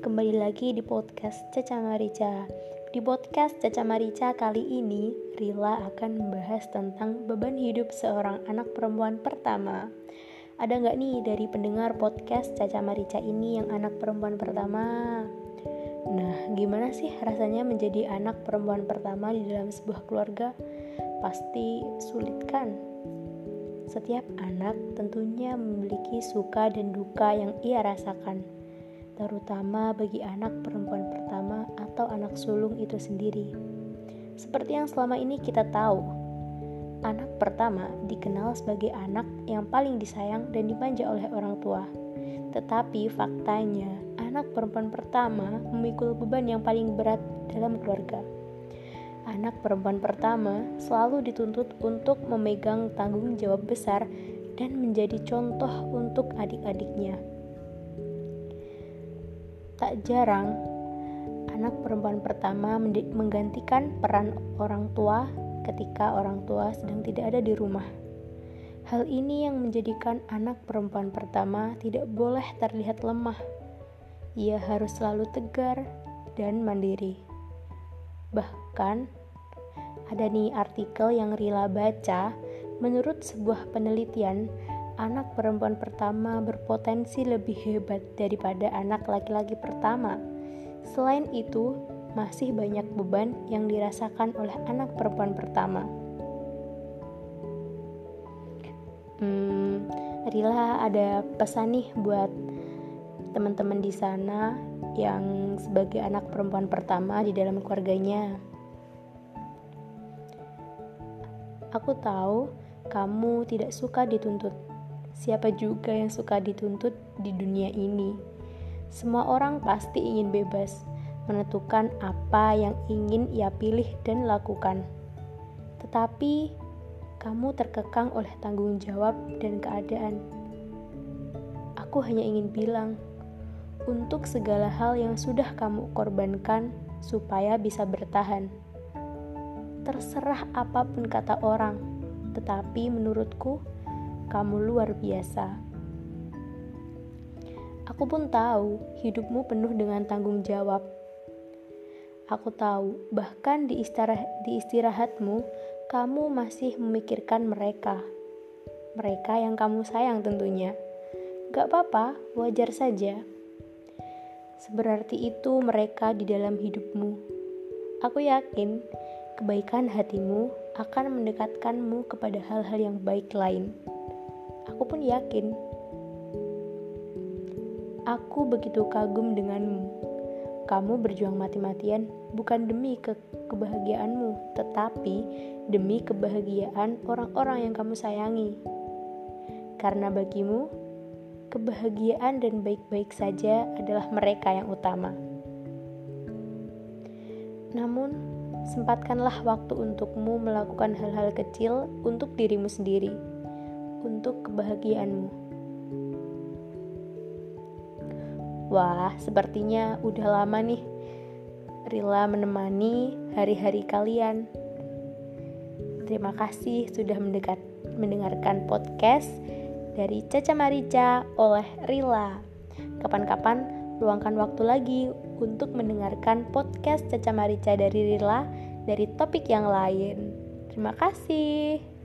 kembali lagi di podcast Caca Marica. Di podcast Caca Marica kali ini, Rila akan membahas tentang beban hidup seorang anak perempuan pertama. Ada nggak nih dari pendengar podcast Caca Marica ini yang anak perempuan pertama? Nah, gimana sih rasanya menjadi anak perempuan pertama di dalam sebuah keluarga? Pasti sulit kan? Setiap anak tentunya memiliki suka dan duka yang ia rasakan, terutama bagi anak perempuan pertama atau anak sulung itu sendiri. Seperti yang selama ini kita tahu, anak pertama dikenal sebagai anak yang paling disayang dan dimanja oleh orang tua. Tetapi faktanya, anak perempuan pertama memikul beban yang paling berat dalam keluarga anak perempuan pertama selalu dituntut untuk memegang tanggung jawab besar dan menjadi contoh untuk adik-adiknya. Tak jarang, anak perempuan pertama menggantikan peran orang tua ketika orang tua sedang tidak ada di rumah. Hal ini yang menjadikan anak perempuan pertama tidak boleh terlihat lemah. Ia harus selalu tegar dan mandiri. Bahkan, ada nih artikel yang Rila baca, menurut sebuah penelitian, anak perempuan pertama berpotensi lebih hebat daripada anak laki-laki pertama. Selain itu, masih banyak beban yang dirasakan oleh anak perempuan pertama. Hmm, Rila ada pesan nih buat teman-teman di sana yang sebagai anak perempuan pertama di dalam keluarganya. Aku tahu kamu tidak suka dituntut. Siapa juga yang suka dituntut di dunia ini? Semua orang pasti ingin bebas, menentukan apa yang ingin ia pilih dan lakukan. Tetapi kamu terkekang oleh tanggung jawab dan keadaan. Aku hanya ingin bilang, untuk segala hal yang sudah kamu korbankan supaya bisa bertahan terserah apa pun kata orang, tetapi menurutku kamu luar biasa. Aku pun tahu hidupmu penuh dengan tanggung jawab. Aku tahu, bahkan di, istirahat, di istirahatmu, kamu masih memikirkan mereka. Mereka yang kamu sayang tentunya. Gak apa-apa, wajar saja. Seberarti itu mereka di dalam hidupmu. Aku yakin kebaikan hatimu akan mendekatkanmu kepada hal-hal yang baik lain. Aku pun yakin. Aku begitu kagum denganmu. Kamu berjuang mati-matian bukan demi ke kebahagiaanmu, tetapi demi kebahagiaan orang-orang yang kamu sayangi. Karena bagimu, kebahagiaan dan baik-baik saja adalah mereka yang utama. Namun, Sempatkanlah waktu untukmu melakukan hal-hal kecil untuk dirimu sendiri, untuk kebahagiaanmu. Wah, sepertinya udah lama nih Rila menemani hari-hari kalian. Terima kasih sudah mendekat, mendengarkan podcast dari Caca Marica oleh Rila. Kapan-kapan luangkan waktu lagi untuk mendengarkan podcast Caca Marica dari Rila dari topik yang lain. Terima kasih.